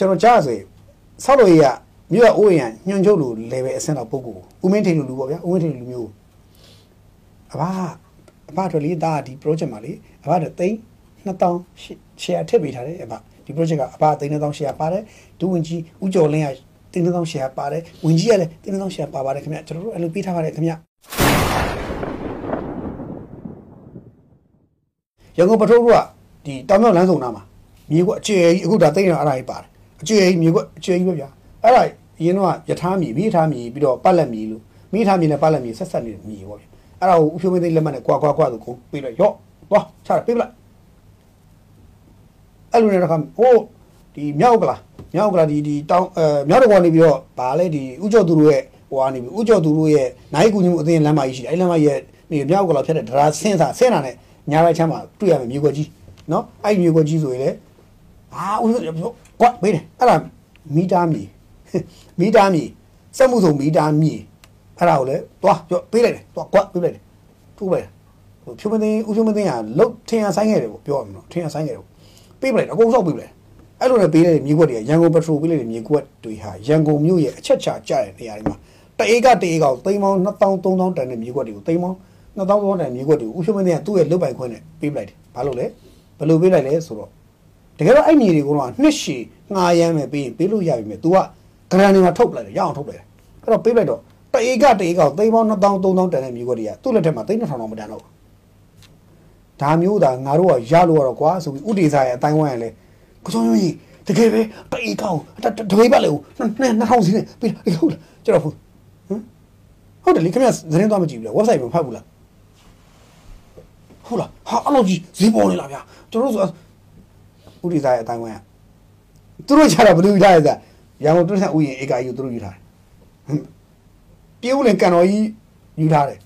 ကျွန်တော်ကြားဆိုရင်ဆောက်လို့ရမြို့ကအိုးရံညွန်ချုပ်လူ level အဆင့်တော့ပုဂ္ဂိုလ်ဦးမင်းထိန်လူလူပေါ့ဗျာဦးမင်းထိန်လူမျိုးအဘအဘတို့လေးဒါဒီ project မှာလေအဘတို့သိန်း2000 share ထည့်ပေးထားတယ်အဘဒီ project ကအဘသိန်း2000 share ပါတယ်ဒုဝန်ကြီးဦးကျော်လင်းကသိန်း2000 share ပါတယ်ဝန်ကြီးကလည်းသိန်း2000 share ပါပါတယ်ခင်ဗျကျွန်တော်တို့အဲ့လိုပေးထားပါတယ်ခင်ဗျရန်ကုန်ပထိုးကဒီတောင်မြောက်လမ်းစုံနားမှာမြေကွအကျယ်ကြီးအခုဒါသိန်းရအဲ့ဒါကြီးပါတယ် အကျယ်ကြီးမြေကွအကျယ်ကြီးပဲဗျာအဲ့ဒါအရင်တော့ယထာမြေမိထားမြေပြီးတော့ပတ်လက်မြေလို့မိထားမြေနဲ့ပတ်လက်မြေဆက်ဆက်နေတဲ့မြေပေါ့ဗျာအဲ့ဒါကိုဥဖြိုးမသိလက်မှတ်နဲ့ကွာကွာကွာဆိုကိုပေးလိုက်ရော့သွားချတာပေးပလိုက်အဲ့လိုနဲ့တော့ဟိုဒီမြောက်ကလားမြောက်ကလားဒီဒီတောင်းအဲမြောက်တော့ကနေပြီးတော့ဗာလဲဒီဥကျော်သူတို့ရဲ့ဟိုကနေပြီးဥကျော်သူတို့ရဲ့နိုင်ကူညမှုအသင်းလမ်းမကြီးရှိတယ်အဲ့လမ်းမကြီးရဲ့ဒီမြောက်ကလားဖြတ်တဲ့ဒရာဆင်းစာဆင်းတာနဲ့ညာဘက်ချမ်းမှာတွေ့ရမယ်မြေကွက်ကြီးနော်အဲ့မြေကွက်ကြီးဆိုရင်လေအာဥကွ က်ပေးတယ်အဲ့ဒါမီတာမြေမီတာမြေစက်မှုစုံမီတာမြေအဲ့ဒါကိုလေသွားကြောပေးလိုက်တယ်သွားကွက်ပေးလိုက်တယ်ထိုးလိုက်တယ်ဟိုဖြိုးမသိဦးဖြိုးမသိကလုတ်ထင်ရဆိုင်ခဲ့တယ်ပေါ့ပြောရမယ်နော်ထင်ရဆိုင်ခဲ့တယ်ပေါ့ပေးပလိုက်အကုန်ဆောက်ပေးပလိုက်အဲ့လိုနဲ့ပေးလိုက်တဲ့မြေကွက်တွေကရန်ကုန်ပက်ထရိုပေးလိုက်တဲ့မြေကွက်တွေဟာရန်ကုန်မြို့ရဲ့အချက်ချကျတဲ့နေရာတွေမှာတအေးကတအေးကောင်သိန်းပေါင်း2000 3000တန်တဲ့မြေကွက်တွေကိုသိန်းပေါင်း2000 3000တန်မြေကွက်တွေကိုဦးဖြိုးမသိကသူ့ရဲ့လုတ်ပိုင်ခွင့်နဲ့ပေးပလိုက်တယ်ဘာလို့လဲဘယ်လိုပေးလိုက်လဲဆိုတော့ တကယ်တော့အဲ့မြေတွေကတော့နှစ်ရှည်ငှားရမ်းမယ်ပေးရင်ပေးလို့ရပြီမယ် तू ကဂရန်တွေမှာထုတ်ပလိုက်တယ်ရအောင်ထုတ်ပလိုက်တယ်အဲ့တော့ပေးလိုက်တော့တအေးကတအေးကောင်သိန်းပေါင်း2000 3000တန်တဲ့မြေကွက်တွေကသူ့လက်ထက်မှာသိန်း2000တော့မတန်တော့ဘူးဒါမျိုးသာငါတို့ကရလို့ရတော့ကွာဆိုပြီးဥဒေစာရဲ့အတိုင်းဝိုင်းရလဲကိုစုံကြီးတကယ်ပဲတအေးကောင်တပေပတ်လေဦးနှစ်2000စီးနေပြီးဟုတ်လားကျွန်တော်ဟုတ်ဟမ်ဟုတ်တယ်လေခင်ဗျသတင်းသွားမကြည့်ဘူးလား website မှာဖတ်ဘူးလားဟုတ်လားဟာအဲ့လိုကြီးဈေးပေါ်နေလားဗျာကျွန်တော်တို့ဆို ဥဒေစာရဲ့အတိုင်းဝိုင်းရသူတို့ချတာဘယ်လိုယူထားလဲရန်ကုန်တွန်းဆက်ဥယျာဉ်ဧကကြီးကိုသူတို့ယူထားတယ်ပြေဦးလင်ကန်တော်ကြီးယူထားတယ်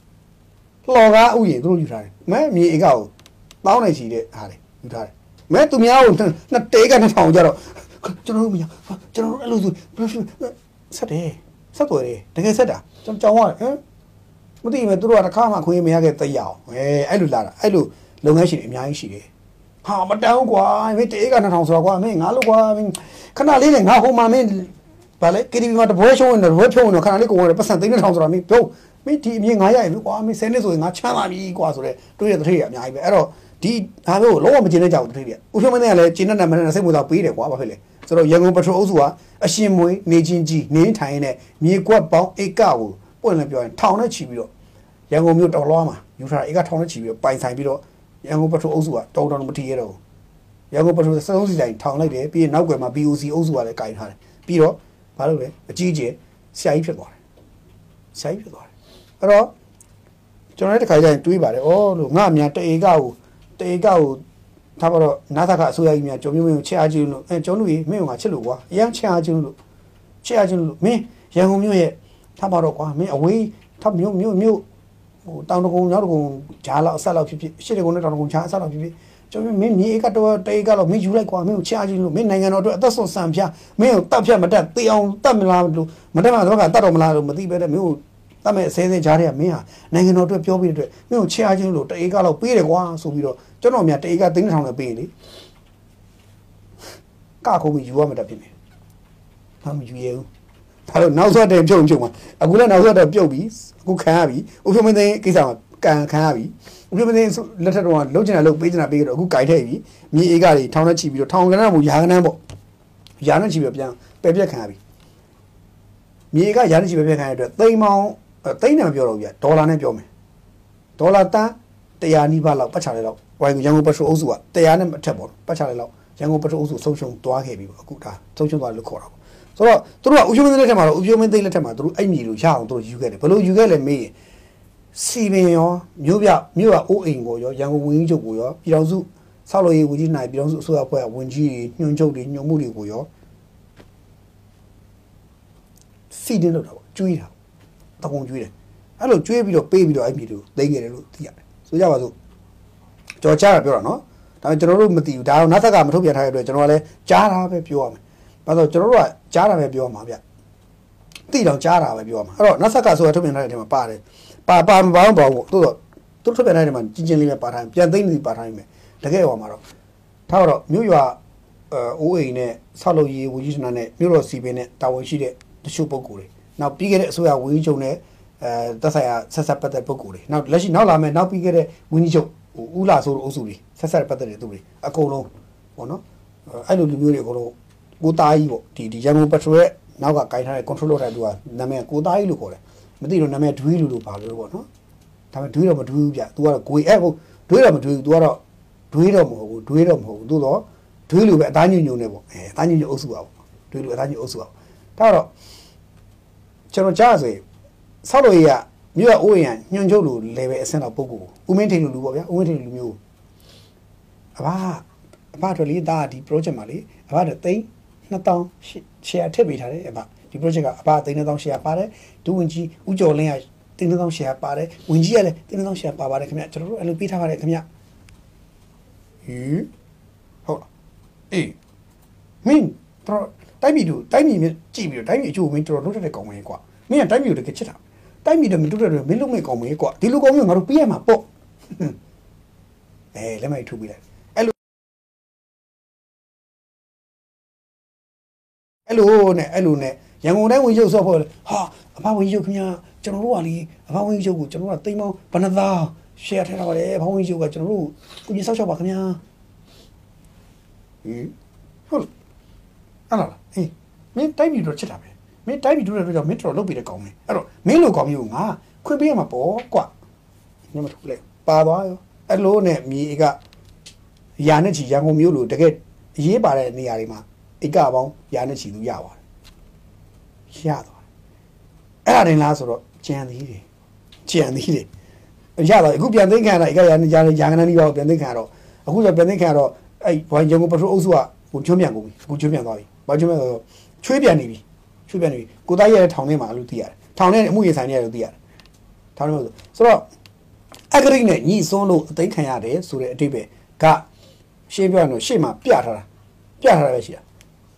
လှော်ကားဥယျာဉ်သူတို့ယူထားတယ်မဲမြေဧကကိုတောင်းနေရှိတဲ့ဟာလေယူထားတယ်မဲသူများကိုနှစ်တေးကနှစ်ထောင်ကြတော့ကျွန်တော်တို့မရကျွန်တော်တို့အဲ့လိုဆိုဆက်တယ်ဆက်သွယ်တယ်တကယ်ဆက်တာကျွန်တော်ကြောင်းရတယ်ဟမ်မသိဘူးသူတို့ကတစ်ခါမှခွင့်မရခဲ့တရအောင်အဲအဲ့လိုလာတာအဲ့လိုလုပ်ငန်းရှင်တွေအများကြီးရှိတယ် ဟာမတန်းကွာမင်းတေးကနှစ်ထောင်ဆိုတော့ကွာမင်းငါလို့ကွာမင်းခဏလေးနဲ့ငါဟိုမှာမင်းဗာလေ KTV မှာတပွဲရှုံးနေတယ်တပွဲဖြုံးနေတော့ခဏလေးကိုဝင်တယ်ပတ်စံသိန်းတစ်ထောင်ဆိုတာမင်းပြောမင်းဒီအမြင်ငါရရပြီကွာမင်း10နှစ်ဆိုရင်ငါချမ်းသာပြီကွာဆိုတော့တွေးရတဲ့ထေးရအများကြီးပဲအဲ့တော့ဒီဒါမျိုးလုံးဝမကျင်တဲ့ကြောက်တဲ့ထေးရဥဖြုံးမင်းကလည်းကျင်းတဲ့နာမည်နဲ့စိတ်ဝင်စားပေးတယ်ကွာဘာဖြစ်လဲဆိုတော့ရန်ကုန်ပထရိုအုပ်စုကအရှင်မွေးနေချင်းကြီးနေထိုင်တဲ့မြေကွက်ပေါင်းဧကကိုပွင့်လည်းပြောရင်ထောင်နဲ့ချီပြီးတော့ရန်ကုန်မြို့တော်လွားမှာယူထားဧကထောင်နဲ့ချီပြီးတော့ပိုင်ဆိုင်ပြီးတော့ ရန်ကုန်ပထရိုအုပ်စုကတော်တော်မထီရတော့ရန်ကုန်ပထရိုစလုံးစီတိုင်းထောင်လိုက်တယ်ပြီးရင်နောက်ွယ်မှာ BOC အုပ်စုကလည်းကင်ထားတယ်ပြီးတော့ဘာလို့လဲအကြီးကျယ်ဆရာကြီးဖြစ်သွားတယ်ဆရာကြီးဖြစ်သွားတယ်အဲ့တော့ကျွန်တော်လည်းတစ်ခါကျရင်တွေးပါတယ်ဩလို့ငါအများတအေကကိုတအေကကိုထားပါတော့နာသကအစိုးရကြီးများကြုံမျိုးမျိုးချစ်အားချင်းလို့အဲကျွန်တော်တို့မင်းကငါချစ်လို့ကွာအရန်ချစ်အားချင်းလို့ချစ်အားချင်းလို့မင်းရန်ကုန်မြို့ရဲ့ထားပါတော့ကွာမင်းအဝေးထားမြို့မြို့မြို့ ဟိုတောင်တကုံရောက်တကုံဂျားလောက်အဆက်လောက်ဖြစ်ဖြစ်ရှစ်တကုံနဲ့တောင်တကုံဂျားအဆက်လောက်ဖြစ်ဖြစ်ကျွန်တော်မင်းမြေကတော့တေးကတော့မင်းယူလိုက်ကွာမင်းကိုချအားချင်းလို့မင်းနိုင်ငံတော်အတွက်အသက်ဆုံးဆံဖျားမင်းကိုတတ်ဖြတ်မတတ်တေးအောင်တတ်မလားလို့မတတ်မှတော့ကတတ်တော်မလားလို့မသိပဲတဲ့မင်းကိုတတ်မဲ့ဆဲဆဲကြားတဲ့ကမင်းဟာနိုင်ငံတော်အတွက်ပြောပြီးတဲ့အတွက်မင်းကိုချအားချင်းလို့တေးကတော့ပေးတယ်ကွာဆိုပြီးတော့ကျွန်တော်များတေးကသိန်းထောင်နဲ့ပေးလေကခုံးပြီးယူရမှာတတ်ဖြစ်နေဘာမှယူရဘူး ဒါတော့နောက်ဆက်တဲ့ပြုံပြုံမှာအခုလည်းနောက်ဆက်တဲ့ပြုတ်ပြီးအခုခံရပြီဥပ္ပမသိကိစ္စမှာကန်ခံရပြီဥပ္ပမသိလက်ထက်တော့လှုပ်ချင်တာလှုပ်ပေးချင်တာပေးကြတော့အခုကြိုက်ထည့်ပြီမြေအေးကတွေထောင်းနဲ့ချီပြီးတော့ထောင်းကနန်းမို့ရာကနန်းပေါ့ရာနဲ့ချီပြီးတော့ပြန်ပယ်ပြက်ခံရပြီမြေအေးကရာနဲ့ချီပယ်ပြက်ခံရတဲ့အတွက်သိန်းပေါင်းသိန်းနဲ့မပြောတော့ဘူးပြဒေါ်လာနဲ့ပြောမယ်ဒေါ်လာတန်း100နီးပါးလောက်ပတ်ချလိုက်တော့ဝိုင်ရန်ကုန်ပထရိုအုပ်စုက100နဲ့အထက်ပေါ့ပတ်ချလိုက်တော့ရန်ကုန်ပထရိုအုပ်စုဆုံးရှုံးသွားခဲ့ပြီပေါ့အခုဒါဆုံးရှုံးသွားလို့ခေါ်တာပေါ့ ဆိုတော့သူတို့ကဥပ္ပမင်းသိလက်ထက်မှာတော့ဥပ္ပမင်းသိလက်ထက်မှာသူတို့အဲ့မြေလိုရအောင်သူတို့ယူခဲ့တယ်ဘယ်လိုယူခဲ့လဲမေးရင်စီပင်ရောမြို့ပြမြို့ကအိုးအိမ်ကိုရောရန်ကုန်ဝင်းကြီးချုပ်ကိုရောပြည်တော်စုဆောက်လို့ရေးဝန်ကြီးနိုင်ပြည်တော်စုအစိုးရအဖွဲ့ကဝန်ကြီးတွေညွှန်ချုပ်တွေညွှန်မှုတွေကိုရောစီတင်လို့တာပေါ့ကျွေးတာတကုံကျွေးတယ်အဲ့လိုကျွေးပြီးတော့ပေးပြီးတော့အဲ့မြေတွေကိုသိခဲ့တယ်လို့သိရတယ်ဆိုကြပါစို့ကြော်ချတာပြောတာနော်ဒါပေမဲ့ကျွန်တော်တို့မသိဘူးဒါတော့နောက်သက်ကမထုတ်ပြန်ထားတဲ့အတွက်ကျွန်တော်ကလည်းကြားတာပဲပြောရမယ် ဘာလို့ကျွန်တော်တို့ကကြားတာပဲပြောမှာဗျသိတော့ကြားတာပဲပြောမှာအဲ့တော့နောက်ဆက်ကဆိုရထုတ်ပြန်ထားတဲ့အထဲမှာပါတယ်ပါပါမပေါင်းပါဘူးတိုးတော့သူထုတ်ပြန်ထားတဲ့ထဲမှာကြီးချင်းလေးပဲပါထားပြန်သိမ့်နေပါထားနေမယ်တကယ်ဟောမှာတော့ထားတော့မြို့ရွာအိုးအိမ်နဲ့ဆောက်လုပ်ရေးဝန်ကြီးဌာနနဲ့မြို့တော်စီပင်နဲ့တာဝန်ရှိတဲ့တချို့ပုဂ္ဂိုလ်တွေနောက်ပြီးခဲ့တဲ့အစိုးရဝန်ကြီးချုပ်နဲ့အဲသက်ဆိုင်ရာဆက်ဆက်ပတ်သက်ပုဂ္ဂိုလ်တွေနောက်လက်ရှိနောက်လာမယ့်နောက်ပြီးခဲ့တဲ့ဝန်ကြီးချုပ်ဟိုဦးလာဆိုတဲ့အုပ်စုတွေဆက်ဆက်ပတ်သက်တဲ့သူတွေအကုန်လုံးပေါ့နော်အဲ့လိုလူမျိုးတွေအကုန်လုံး ကိုသားကြီးပေါ့ဒီဒီရန်ကုန်ပက်ထရိုရဲ့နောက်ကဂိုင်းထားတဲ့ control လုပ်တဲ့သူကနာမည်ကိုသားကြီးလို့ခေါ်တယ်မသိတော့နာမည်ဒွေးလူလို့ပါလို့ပေါ့နော်ဒါပေမဲ့ဒွေးတော့မဒွေးဘူးဗျ तू ကတော့ကိုယ်အဲ့ဟုတ်ဒွေးတော့မဒွေးဘူး तू ကတော့ဒွေးတော့မဟုတ်ဘူးဒွေးတော့မဟုတ်ဘူးသို့တော့ဒွေးလူပဲအသားညွညွနေပေါ့အဲအသားညွညွအုပ်စုပါပေါ့ဒွေးလူအသားညွအုပ်စုပါဒါတော့ကျွန်တော်ကြားဆိုရင်ဆောက်လို့ရမြို့ရအိုးရညွန်ချုပ်လူ level အဆင့်တော့ပုံကိုဦးမင်းထိန်လူလူပေါ့ဗျာဦးမင်းထိန်လူမျိုးအဘအဘတို့လေဒါဒီ project မှာလေအဘတို့သိန်း 2000 share ထည့်ပေးထားတယ်အဘဒီ project ကအဘသိန်း2000 share ပါတယ်ဒုဝန်ကြီးဦးကျော်လင်းကသိန်း2000 share ပါတယ်ဝန်ကြီးကလည်းသိန်း2000 share ပါပါတယ်ခင်ဗျကျွန်တော်တို့အဲ့လိုပေးထားပါတယ်ခင်ဗျဟီဟုတ်လားအေးမင်းတော့တိုက်ပြည်တို့တိုက်ပြည်မြကြည့်ပြီးတော့တိုက်ပြည်အကျိုးမင်းတော်တော်လုပ်တဲ့ကောင်မင်းကွာမင်းကတိုက်ပြည်တို့တကယ်ချစ်တာတိုက်ပြည်တို့မတူတဲ့မင်းလုံးမဲ့ကောင်မင်းကွာဒီလိုကောင်မင်းငါတို့ပေးရမှာပေါ့အဲလက်မိုက်ထုတ်ပြီးလိုက် အဲ့လိုနဲ့အဲ့လိုနဲ့ရန်ကုန်တိုင်းဝင်ရုပ်ဆော့ဖို့ဟာအဖဝင်ရုပ်ခင်ဗျာကျွန်တော်တို့ကလေအဖဝင်ရုပ်ကိုကျွန်တော်တို့ကတိမ်မောင်းဘဏ္ဍသား share ထဲထားပါတယ်အဖဝင်ရုပ်ကကျွန်တော်တို့ကိုကြီးဆောက်ရှောက်ပါခင်ဗျာဟင်ဟုတ်အဲ့လားအေးမင်းတိုင်းပြည်တော့ချစ်တာပဲမင်းတိုင်းပြည်တို့လည်းတော့မင်းတော်လုပ်ပြီးတဲ့ကောင်းမယ်အဲ့တော့မင်းလိုကောင်းမျိုးငါခွင့်ပေးရမှာပေါ့ကွာညမထုတ်လေပါသွားရောအဲ့လိုနဲ့မြေကရာနဲ့ချီရန်ကုန်မြို့လိုတကယ်အရေးပါတဲ့နေရာတွေမှာ ဧကပေါင်းရာနဲ့ချီသူရပါတယ်ရသွားတယ်အဲ့ဒါတင်လားဆိုတော့ကြံသေးတယ်ကြံသေးတယ်ရတော့အခုပြန်သိမ်းခံရတာဧကရာနဲ့ရာရာခဏနီးပါပြန်သိမ်းခံရတော့အခုဆိုပြန်သိမ်းခံရတော့အဲ့ဘိုင်းဂျုံကိုပထရိုးအုပ်စုကဟိုချွန်းပြန်ကုန်ပြီအခုချွန်းပြန်သွားပြီဘာချွန်းပြန်ဆိုတော့ချွေးပြန်နေပြီချွေးပြန်နေပြီကိုသားရဲ့ထောင်ထဲမှာလို့သိရတယ်ထောင်ထဲအမှုရင်ဆိုင်နေရလို့သိရတယ်ထောင်ထဲမှာဆိုဆိုတော့အဂရိနဲ့ညီစွန်းလို့အသိခံရတယ်ဆိုတဲ့အတိတ်ပဲကရှင်းပြရတော့ရှေ့မှာပြထားတာပြထားတာပဲရှိတာ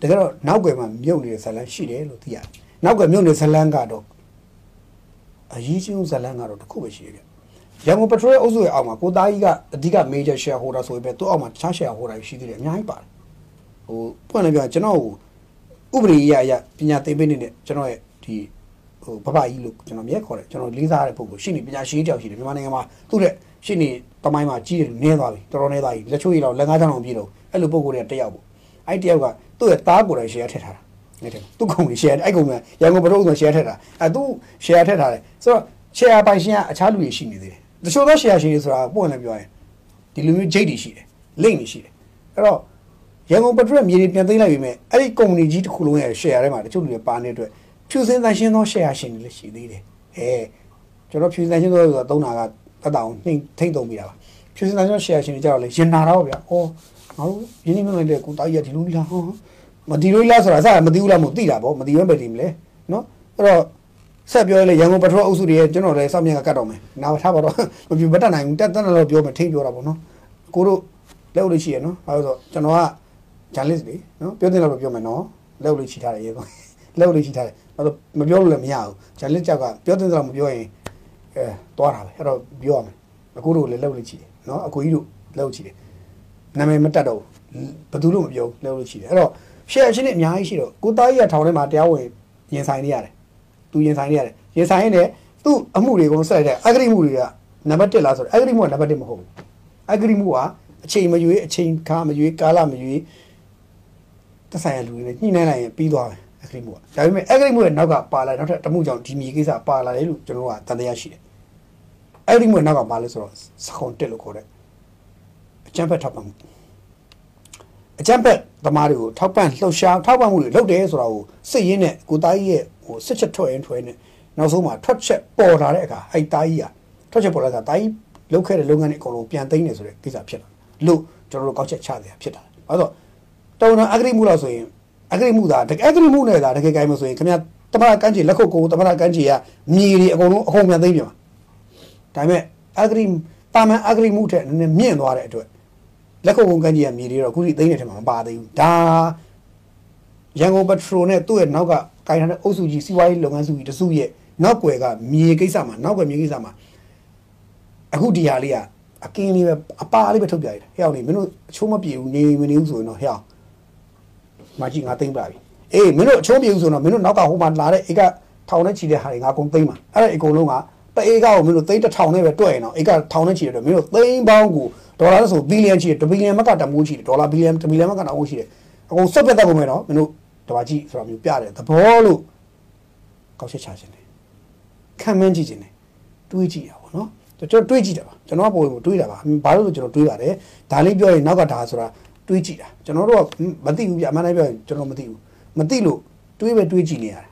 တကယ်တော့နောက်ွယ်မှာမြုပ်နေတဲ့ဇလန်းရှိတယ်လို့သိရတယ်နောက်ွယ်မြုပ်နေတဲ့ဇလန်းကတော့အရေးကြီးဆုံးဇလန်းကတော့တစ်ခုပဲရှိတယ်ဗျရန်ကုန်ပထရိုရဲ့အုပ်စုရဲ့အောက်မှာကိုသားကြီးကအဓိက major shareholder ဆိုပေမဲ့သူ့အောက်မှာတခြား shareholder ရှိသေးတယ်အများကြီးပါတယ်ဟိုပွင့်လည်းပြောကျွန်တော်ဥပဒေအရအရပညာသိပ္ပံနေတဲ့ကျွန်တော်ရဲ့ဒီဟိုဘဘကြီးလို့ကျွန်တော်မြဲခေါ်တယ်ကျွန်တော်လေးစားတဲ့ပုံကိုရှင်းနေပညာရှိတယောက်ရှိတယ်မြန်မာနိုင်ငံမှာသူ့တဲ့ရှင်းနေတမိုင်းမှာကြီးတယ်နည်းသွားပြီတော်တော်နည်းသွားပြီလက်ချိုးရည်တော့လက်ငါးချောင်းအောင်ပြည့်တော့အဲ့လိုပုံကိုတွေကတယောက်ပေါ့ အဲ့တယောက်ကသူ့ရဲ့သားကိုယ်တိုင် share ထည့်ထားတာနေတယ်သူ့ကုမ္ပဏီ share အဲ့ကုမ္ပဏီရန်ကုန်ပထုံးဆို share ထည့်တာအဲ့သူ share ထည့်ထားတယ်ဆိုတော့ share ပိုင်ရှင်ကအခြားလူတွေရှိနေသေးတယ်တချို့သော share ရှင်တွေဆိုတာပွင့်လည်းပြောရင်ဒီလိုမျိုး jade တွေရှိတယ် link တွေရှိတယ်အဲ့တော့ရန်ကုန်ပထရက်မြေတွေပြန်သိမ်းလိုက်ပြီမဲ့အဲ့ဒီကုမ္ပဏီကြီးတစ်ခုလုံးရဲ့ share ထဲမှာတချို့လူတွေပါနေတဲ့အတွက်ဖြူစင်သန့်ရှင်းသော share ရှင်တွေလည်းရှိသေးတယ်အဲကျွန်တော်ဖြူစင်သန့်ရှင်းသောဆိုတာသုံးတာကတတောင်နှိမ့်ထိမ့်သုံးမိတာပါဖြူစင်သန့်ရှင်း share ရှင်တွေကြတော့လေရင်နာတော့ဗျာအော် ငါတို့ရင်းနှီးမြှုပ်နှံတဲ့ကိုတာကြီးကဒီလိုလားဟောမဒီလိုလားဆိုတာစမသိဘူးလားမသိတာပေါ့မသိဘဲပဲဒီမလဲနော်အဲ့တော့ဆက်ပြောလေရန်ကုန်ပထရက်အုပ်စုတွေကျွန်တော်လည်းစောင့်မြင်ကကတ်တော့မယ်နားထားပါတော့မပြမတတ်နိုင်ဘူးတက်တက်တော့ပြောမယ်ထိပြောတာပေါ့နော်ကိုတို့လက်လို့ရှိရနော်အဲဒါဆိုကျွန်တော်က journalist တွေနော်ပြောတင်တော့ပြောမယ်နော်လက်လို့ချီထားတယ်ရေကောလက်လို့ချီထားတယ်အဲ့တော့မပြောလို့လည်းမရဘူး journalist ကြောက်ကပြောတင်တော့မပြောရင်အဲသွားတာပဲအဲ့တော့ပြောရမယ်အခုတို့လည်းလက်လို့ချီတယ်နော်အကိုကြီးတို့လက်လို့ချီတယ် နာမည်မတက်တော့ဘယ်သူလို့မပြောလက်လို့ချီတယ်အဲ့တော့ share ချင်းတွေအများကြီးရှိတော့ကိုသားကြီးကထောင်ထဲမှာတရားဝင်ရင်ဆိုင်နေရတယ်သူရင်ဆိုင်နေရတယ်ရင်ဆိုင်နေသူ့အမှုတွေကုန်ဆက်လိုက်တဲ့အဂရိမှုတွေကနံပါတ်1လားဆိုတော့အဂရိမှုကနံပါတ်1မဟုတ်ဘူးအဂရိမှုကအချိန်မရွေးအချိန်ခါမရွေးကာလမရွေးသက်ဆိုင်ရာလူတွေနဲ့ညှိနှိုင်းလိုက်ရင်ပြီးသွားတယ်အဂရိမှုကဒါပေမဲ့အဂရိမှုရဲ့နောက်ကပါလာနောက်ထပ်တမှုကြောင့်ဒီမြေကိစ္စပါလာတယ်လို့ကျွန်တော်ကတန်တရားရှိတယ်အဂရိမှုရဲ့နောက်ကပါလဲဆိုတော့စခုံတက်လို့ခေါ်တယ် အချမ်းဖက်ထောက်ပံ့မှုအချမ်းဖက်သမားတွေကိုထောက်ပံ့လှုပ်ရှားထောက်ပံ့မှုတွေလုပ်တယ်ဆိုတာကိုစစ်ရင်းနဲ့ကိုသားကြီးရဲ့ဟိုစစ်ချက်ထွက်ရင်ထွက်ရင်နောက်ဆုံးမှာထွက်ချက်ပေါ်လာတဲ့အခါအဲ့သားကြီးကထွက်ချက်ပေါ်လာတဲ့အခါသားကြီးလုပ်ခဲ့တဲ့လုပ်ငန်းတွေအကုန်လုံးပြန်သိမ်းနေဆိုတဲ့ကိစ္စဖြစ်လာလို့ကျွန်တော်တို့ကောက်ချက်ချတယ်ဖြစ်တာ။အဲ့တော့တော်တော်အဂရိမှုလို့ဆိုရင်အဂရိမှုသာတကယ်အဂရိမှုနဲ့သာတကယ်ကိုင်းမဆိုရင်ခင်ဗျာတမရကန်းချီလက်ခုပ်ကိုတမရကန်းချီကမြေတွေအကုန်လုံးအကုန်ပြန်သိမ်းပြန်ပါ။ဒါပေမဲ့အဂရိတာမန်အဂရိမှုထက်နည်းနည်းမြင့်သွားတဲ့အတွက် လက်ခုပ်ကုန်ကန်းချီကမြေတွေတော့အခုထိသိမ်းနေတယ်မှာမပါသေးဘူး။ဒါရန်ကုန်ပထရိုနဲ့သူ့ရဲ့နောက်ကကိုင်ထားတဲ့အုပ်စုကြီးစီးပွားရေးလုပ်ငန်းစုကြီးတစုရဲ့နောက်ွယ်ကမြေကိစ္စမှာနောက်ွယ်မြေကိစ္စမှာအခုဒီဟာလေးကအကင်းလေးပဲအပါလေးပဲထုတ်ပြရတယ်ဟဲ့အောင်နေမင်းတို့အချိုးမပြေဘူးနေမနေဘူးဆိုရင်တော့ဟဲ့အောင်မကြီးငါသိမ့်ပါပြီအေးမင်းတို့အချိုးပြေဘူးဆိုတော့မင်းတို့နောက်ကဟိုမှာလာတဲ့ဧကထောင်နဲ့ချီတဲ့ဟာတွေငါကုန်သိမ့်ပါအဲ့ဒါအကုန်လုံးကတဧကကိုမင်းတို့သိန်းတစ်ထောင်နဲ့ပဲတွက်ရင်တော့ဧကထောင်နဲ့ချီတယ်မင်းတို့သိန်းပေါင်းကို ဒေါ်လာဆိုဘီလီယံချီတယ်ဘီလီယံမကတမိုးချီတယ်ဒေါ်လာဘီလီယံဘီလီယံမကတမိုးချီတယ်အကုန်စက်ပြတ်တတ်ကုန်မယ်နော်မင်းတို့တဘာကြီးဆိုတာမျိုးပြတယ်သဘောလို့ကောက်ချက်ချခြင်းတယ်ခံမှန်းကြည့်ခြင်းတယ်တွေးကြည့်တာပေါ့နော်ကျွန်တော်တွေးကြည့်တာပါကျွန်တော်ကပုံပုံတွေးတာပါဘာလို့လဲကျွန်တော်တွေးပါတယ်ဒါလေးပြောရင်နောက်ကဒါဆိုတာတွေးကြည့်တာကျွန်တော်တို့ကမသိဘူးပြအမှန်တိုင်းပြောရင်ကျွန်တော်မသိဘူးမသိလို့တွေးပဲတွေးကြည့်နေရတယ်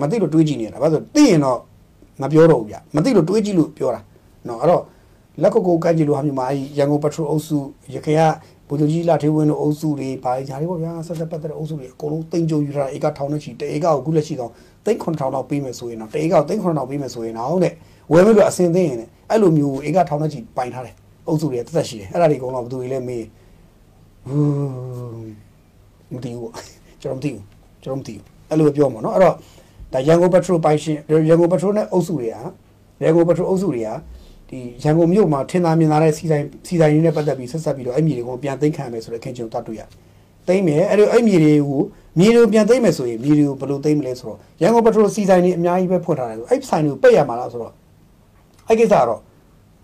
မသိလို့တွေးကြည့်နေရတာဘာလို့သိရင်တော့မပြောတော့ဘူးဗျမသိလို့တွေးကြည့်လို့ပြောတာနော်အဲ့တော့ လက်ကုတ်ကိုကန့်ကြည့်လို့ဟာမျိုးမှာအဲရန်ကုန်ပက်ထရိုအုပ်စုရခိုင်ကဘုဒ္ဓကြီးလာထေးဝင်းတို့အုပ်စုတွေဘာတွေညာတွေပေါ့ဗျာဆက်ဆက်ပတ်သက်တဲ့အုပ်စုတွေအကုန်လုံးတိမ်ကြုံယူထားတာဧကထောင်နဲ့ချီတဧကကိုခုလက်ရှိတော့သိန်း9000လောက်ပေးမယ်ဆိုရင်တော့တဧကကိုသိန်း9000ပေးမယ်ဆိုရင်တော့တဲ့ဝယ်မလို့အစင်သိရင်လည်းအဲ့လိုမျိုးဧကထောင်နဲ့ချီပိုင်ထားတယ်အုပ်စုတွေတက်သက်ရှိတယ်အဲ့ဒါတွေအကုန်လုံးဘယ်သူတွေလဲမေးဟူးမသိဘူးကျွန်တော်မသိဘူးကျွန်တော်မသိဘူးအဲ့လိုပြောမှာနော်အဲ့တော့ဒါရန်ကုန်ပက်ထရိုပိုင်ရှင်ရန်ကုန်ပက်ထရိုနဲ့အုပ်စုတွေကရန်ကုန်ပက်ထရိုအုပ်စုတွေက ဒီရန်ကုန်မြို့မှာထင်သာမြင်သာတဲ့စီဆိုင်စီဆိုင်ရင်းနဲ့ပတ်သက်ပြီးဆက်ဆက်ပြီးတော့အဲ့မြေတွေကိုပြန်သိမ်းခံမယ်ဆိုတဲ့ခင်ဗျုံတွားတွေ့ရတယ်သိမ်းမယ်အဲ့လိုအဲ့မြေတွေကိုမြေတွေကိုပြန်သိမ်းမယ်ဆိုရင်မြေတွေကိုဘယ်လိုသိမ်းမလဲဆိုတော့ရန်ကုန်ပက်ထရိုစီဆိုင်တွေအများကြီးပဲဖွင့်ထားတယ်ဆိုအဲ့ဆိုင်တွေကိုပိတ်ရမှာလားဆိုတော့အဲ့ကိစ္စကတော့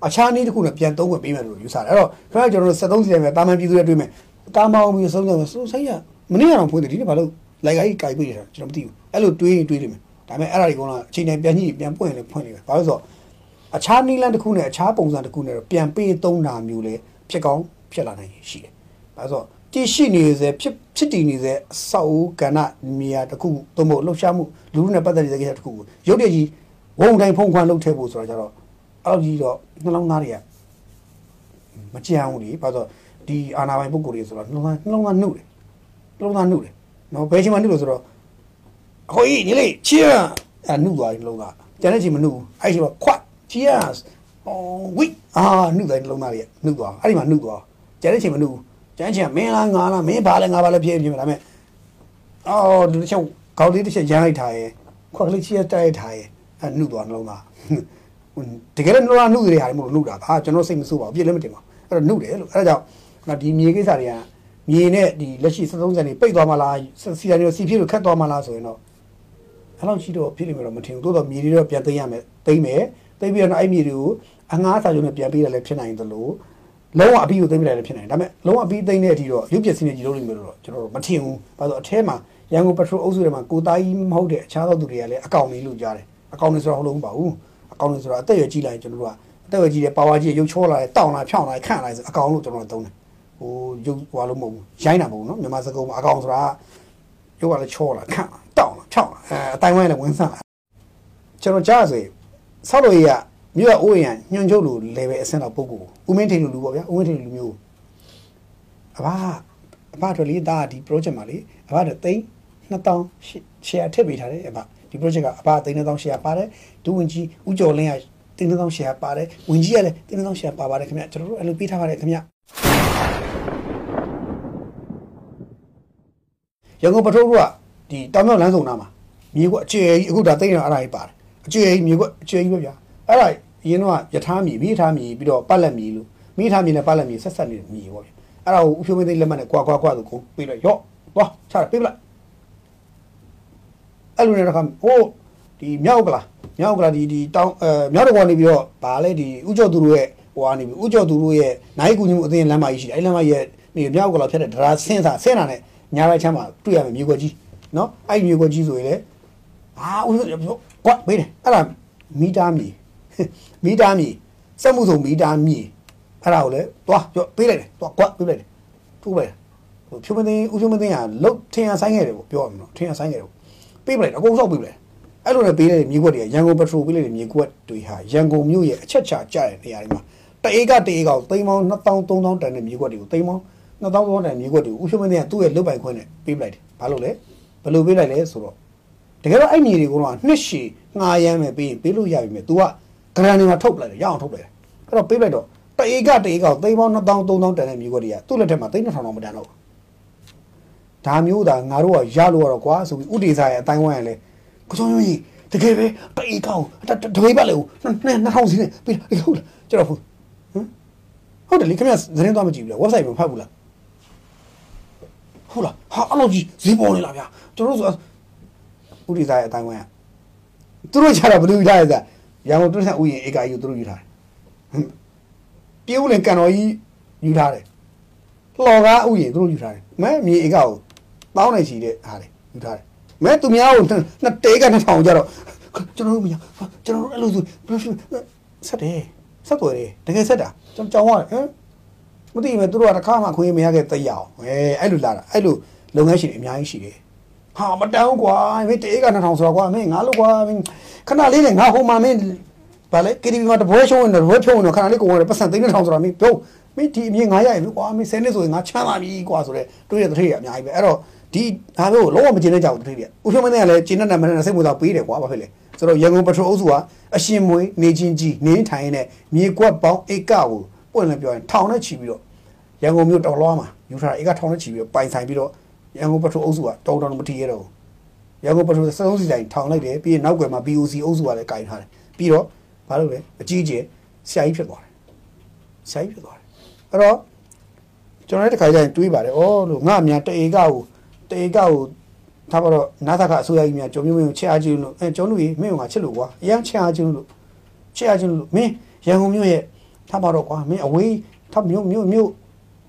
အခြားနည်းတစ်ခုနဲ့ပြန်သုံးဝင်ပေးမယ်လို့ယူဆတယ်အဲ့တော့ခဏကျွန်တော်တို့73စီဆိုင်ပဲတာမန်ပြည်သူတွေတွေ့မယ်တာမောင်းပြီးဆုံးဆုံးဆိုဆိုင်ရမနေ့ကတော့ဖွင့်တယ်ဒီနေ့ဘာလို့လိုက်ကြီးကြိုက်ပြီးနေတာကျွန်တော်မသိဘူးအဲ့လိုတွေးရင်တွေးလိမ့်မယ်ဒါပေမဲ့အဲ့ဒါတွေကတော့အချိန်တိုင်းပြန်ညှိပြန်ပွင့်ရင်လည်းဖွင့်နေတယ်ဘာလို့ဆိုတော့ အခြားနီလန်တစ်ခုနဲ့အခြားပုံစံတစ်ခုနဲ့တော့ပြန်ပေးသုံးတာမျိုးလည်းဖြစ်ကောင်းဖြစ်လာနိုင်ရှိတယ်ဘာလို့ဆိုတော့တည်ရှိနေစေဖြစ်ဖြစ်တည်နေစေအဆောက်အဦကဏ္ဍနေရာတစ်ခုသို့မဟုတ်လှုပ်ရှားမှုလူလူနဲ့ပတ်သက်နေတဲ့ကိစ္စတစ်ခုကိုရုပ်တရက်ကြီးဝုံတိုင်းဖုံခွမ်းလှုပ်ထည့်ဖို့ဆိုတာကြတော့အဲ့လိုကြီးတော့နှလုံးသားတွေကမကြံဘူးလေဘာလို့ဒီအာနာပိုင်ပုဂ္ဂိုလ်တွေဆိုတော့နှလုံးသားနှလုံးသားနှုတ်တယ်နှလုံးသားနှုတ်တယ်နော်ဘယ်ချိန်မှနှုတ်လို့ဆိုတော့အခိုကြီးညီလေး cheer အဲ့နှုတ်သွားပြီနှလုံးသားကျန်တဲ့ချိန်မနှုတ်ဘူးအဲ့ချိန်မှာခွတ် cheers အော်ဝိအာနှုတ်တယ်နှလုံးသားတွေကနှုတ်သွားအဲ့ဒီမှာနှုတ်သွားကျန်တဲ့ချိန်မနှုတ်ဘူးကျန်တဲ့ချိန်ကမင်းလားငါလားမင်းဘာလဲငါဘာလဲဖြစ်ဖြစ်ဒါပေမဲ့အော်ဒီတစ်ချက်ကောက်လေးတစ်ချက်ရမ်းလိုက်ထားရဲ့ခွက်ကလေး cheer တိုက်လိုက်ထားရဲ့အဲ့နှုတ်သွားနှလုံးသားတကယ်လည်းနှလုံးသားနှုတ်ရတဲ့ဟာတွေမဟုတ်လို့နှုတ်တာဒါကျွန်တော်စိတ်မဆိုးပါဘူးပြည့်လည်းမတင်ပါဘူးအဲ့တော့နှုတ်တယ်လို့အဲ့ဒါကြောင့်ဒီမြေကိစ္စတွေကမြေနဲ့ဒီလက်ရှိ73စံတွေပိတ်သွားမှလားစီရနေစီဖြစ်လို့ခတ်သွားမှလားဆိုရင်တော့အဲ့လောက်ရှိတော့ဖြစ်လိမ့်မယ်တော့မထင်ဘူးသို့တော့မြေတွေတော့ပြန်သိမ်းရမယ်သိမ်းမယ် သိမ်းပြီးတော့အဲ့မြေတွေကိုအငှားစာချုပ်နဲ့ပြန်ပေးရလဲဖြစ်နိုင်တယ်လို့လုံးဝအပြီးကိုသိမ်းပြလိုက်လည်းဖြစ်နိုင်တယ်ဒါပေမဲ့လုံးဝအပြီးသိမ်းတဲ့အထိတော့ရုပ်ပျက်စီးနေကြည့်လို့လိမ့်မယ်လို့တော့ကျွန်တော်တို့မထင်ဘူးဘာလို့အထဲမှာရန်ကုန်ပက်ထရိုအုပ်စုထဲမှာကိုသားကြီးမဟုတ်တဲ့အခြားသောသူတွေကလည်းအကောင့်လေးလို့ကြားတယ်အကောင့်လေးဆိုတော့ဟုတ်လို့မပါဘူးအကောင့်လေးဆိုတော့အသက်ရွယ်ကြီးလိုက်ကျွန်တော်တို့ကအသက်ရွယ်ကြီးတဲ့ပါဝါကြီးရုပ်ချောလာတယ်တောင်းလာဖြောင်းလာခန့်လာဆိုအကောင့်လို့ကျွန်တော်တို့သုံးတယ်ဟိုရုပ်ဟွာလို့မဟုတ်ဘူးရိုင်းတာမဟုတ်ဘူးနော်မြန်မာစကားမှာအကောင်ဆိုတာရုပ်ကလည်းချောလာခန့်လာတောင်းလာဖြောင်းလာအဲအတိုင်းဝိုင်းလည်းဝင်ဆန့်လာကျွန်တော်ကြားဆို ဆောက်လို့ရမြို့ရအိုးရန်ညွန့်ချုပ်လို level အဆင့်တော့ပုံကိုဦးမင်းထင်လူလူပေါ့ဗျာဦးမင်းထင်လူမျိုးအဘအဘတို့လေးဒါဒီ project မှာလေအဘတို့သိန်း2000 share ထည့်ပေးထားတယ်အဘဒီ project ကအဘသိန်း2000 share ပါတယ်ဒူဝင်ကြီးဦးကျော်လင်းကတင်းနှောင်းရှယ်ပါတယ်ဝင်ကြီးကလည်းတင်းနှောင်းရှယ်ပါပါတယ်ခင်ဗျကျွန်တော်တို့အဲ့လိုပေးထားပါတယ်ခင်ဗျရန်ကုန်ပထိုးကဒီတောင်မြောက်လမ်းဆောင်နားမှာမြေကွက်အကျယ်ကြီးအခုဒါသိနေတာအဲ့ဒါကြီးပါတယ် အကျယ်ကြီးမြေကွက်အကျယ်ကြီးပဲဗျာအဲ့ဒါအရင်တော့ယထာမြေမိထားမြေပြီးတော့ပတ်လက်မြေလို့မိထားမြေနဲ့ပတ်လက်မြေဆက်ဆက်နေတဲ့မြေပေါ့ဗျာအဲ့ဒါကိုဥဖြိုးမသိလက်မှတ်နဲ့ကွာကွာကွာဆိုကိုပေးလိုက်ရော့သွားချတာပေးပလိုက်အဲ့လိုနဲ့တော့ဟိုးဒီမြောက်ကလားမြောက်ကလားဒီဒီတောင်းအဲမြောက်တော်ကနေပြီးတော့ဗာလဲဒီဥကျော်သူတို့ရဲ့ဟိုကနေပြီးဥကျော်သူတို့ရဲ့နိုင်ကူညမှုအသင်းလမ်းမကြီးရှိတယ်အဲ့လမ်းမကြီးရဲ့ဒီမြောက်ကလားဖြတ်တဲ့ဒရာဆင်းစာဆင်းတာနဲ့ညာဘက်ချမ်းမှာတွေ့ရမယ်မြေကွက်ကြီးနော်အဲ့မြေကွက်ကြီးဆိုရင်လေအာဥစ္စာ ကွက်ပေးတယ်အဲ့ဒါမီတာမြေမီတာမြေစက်မှုစုံမီတာမြေအဲ့ဒါကိုလေသွားကြောပေးလိုက်တယ်သွားကွက်ပေးလိုက်တယ်ထိုးလိုက်ဟိုဖြိုးမသိဦးဖြိုးမသိကလုတ်ထင်ရဆိုင်ခဲ့တယ်ပေါ့ပြောရမယ်နော်ထင်ရဆိုင်ခဲ့တယ်ပေါ့ပေးပလိုက်အကုန်ဆောက်ပေးပလိုက်အဲ့လိုနဲ့ပေးတဲ့မြေကွက်တွေကရန်ကုန်ပက်ထရိုပေးလိုက်တဲ့မြေကွက်တွေဟာရန်ကုန်မြို့ရဲ့အချက်ချကျတဲ့နေရာတွေမှာတအေးကတအေးကောင်သိန်းပေါင်း2000 3000တန်တဲ့မြေကွက်တွေကိုသိန်းပေါင်း2000 3000တန်မြေကွက်တွေကိုဥဖြိုးမသိကသူ့ရဲ့လုတ်ပိုင်ခွင့်နဲ့ပေးပလိုက်တယ်ဘာလို့လဲဘယ်လိုပေးလိုက်လဲဆိုတော့ တကယ်တော့အဲ့မြေတွေကတော့နှစ်ရှည်ငှားရမ်းမယ်ပေးရင်ပေးလို့ရပြီမယ် तू ကဂရန်တွေမှာထုတ်ပလိုက်တယ်ရအောင်ထုတ်ပလိုက်တယ်အဲ့တော့ပေးလိုက်တော့တအေးကတအေးကောင်သိန်းပေါင်း2000 3000တန်တဲ့မြေကွက်တွေကသူ့လက်ထက်မှာသိန်း2000တောင်မတန်တော့ဒါမျိုးဒါငါတို့ကရလို့ရတော့ကွာဆိုပြီးဥဒေစာရဲ့အတိုင်းဝိုင်းရလဲကိုစုံကြီးတကယ်ပဲတအေးကောင်တတွေးပါလေဦးနှစ်2000စီနဲ့ပြီးဟုတ်လားကျွန်တော်ဟုတ်ဟမ်ဟုတ်တယ်လေခင်ဗျသတင်းသွားမကြည့်ဘူးလား website မှာဖတ်ဘူးလားဟဟုတ်လားဟာအဲ့လိုကြီးဈေးပေါ်နေလားဗျာကျွန်တော်တို့ဆို ဥရိသားရဲ့အတိုင်းဝိုင်းကသူတို့ချတာဘယ်လိုယူထားလဲဆိုရန်ကုန်တွန်းဆက်ဥယျာဉ်ဧကကြီးကိုသူတို့ယူထားတယ်ပြေဦးလင်ကန်တော်ကြီးယူထားတယ်လှော်ကားဥယျာဉ်သူတို့ယူထားတယ်မဲမြေဧကကိုတောင်းနေရှိတဲ့ဟာလေယူထားတယ်မဲသူများကိုနှစ်တေးကနှစ်ထောင်ကြတော့ကျွန်တော်တို့မရကျွန်တော်တို့အဲ့လိုဆိုဆက်တယ်ဆက်သွယ်တယ်တကယ်ဆက်တာကျွန်တော်ကြောင်းရတယ်ဟမ်မသိဘူးသူတို့ကတစ်ခါမှခွင့်မရခဲ့တရအောင်အဲအဲ့လိုလာတာအဲ့လိုလုပ်ငန်းရှင်တွေအများကြီးရှိတယ် ဟာမတန်းကွာမင်းတေးကနှစ်ထောင်ဆိုတော့ကွာမင်းငါလို့ကွာမင်းခဏလေးနဲ့ငါဟိုမှာမင်းဗာလေ KTV မှာတပွဲရှုံးနေတပွဲဖြုံးနေခဏလေးကိုဝင်တယ်ပတ်စံသိန်းတစ်ထောင်ဆိုတာမင်းပြုံးမင်းဒီအမြင်ငါရရပြီကွာမင်း10နှစ်ဆိုရင်ငါချမ်းသာပြီကွာဆိုတော့တွေးရတဲ့ထိရအများကြီးပဲအဲ့တော့ဒီဒါမျိုးလုံးဝမကျင်တဲ့ကြောက်တဲ့ထိရဥဖြုံးမင်းကလည်းကျင်းတဲ့နာမည်နဲ့စိတ်ဝင်စားပေးတယ်ကွာဘာဖြစ်လဲဆိုတော့ရန်ကုန်ပထရိုအုပ်စုကအရှင်မွေးနေချင်းကြီးနေထိုင်တဲ့မြေကွက်ပေါင်းဧကကိုပွင့်လည်းပြောရင်ထောင်နဲ့ချီပြီးတော့ရန်ကုန်မြို့တော်လွားမှာယူထားဧကထောင်နဲ့ချီပြီးတော့ပိုင်ဆိုင်ပြီးတော့ ရန်ကုန်ပထရိုအုပ်စုကတော်တော်မထီရတော့ရန်ကုန်ပထရိုစလုံးစီတိုင်းထောင်လိုက်တယ်ပြီးရင်နောက်ကွယ်မှာ BOC အုပ်စုကလည်းကင်ထားတယ်ပြီးတော့ဘာလို့လဲအကြီးကျယ်ဆရာကြီးဖြစ်သွားတယ်ဆရာကြီးဖြစ်သွားတယ်အဲ့တော့ကျွန်တော်လည်းတစ်ခါကျရင်တွေးပါတယ်ဩလို့ငါအမြန်တဧကကိုတဧကကိုထားပါတော့နာသကအစိုးရကြီးများကြုံမျိုးမျိုးချစ်အားချင်းလို့အဲကျွန်တော်တို့မင်းကငါချစ်လို့ကွာအရန်ချစ်အားချင်းလို့ချစ်အားချင်းလို့မင်းရန်ကုန်မြို့ရဲ့ထားပါတော့ကွာမင်းအဝေးထားမြို့မြို့မြို့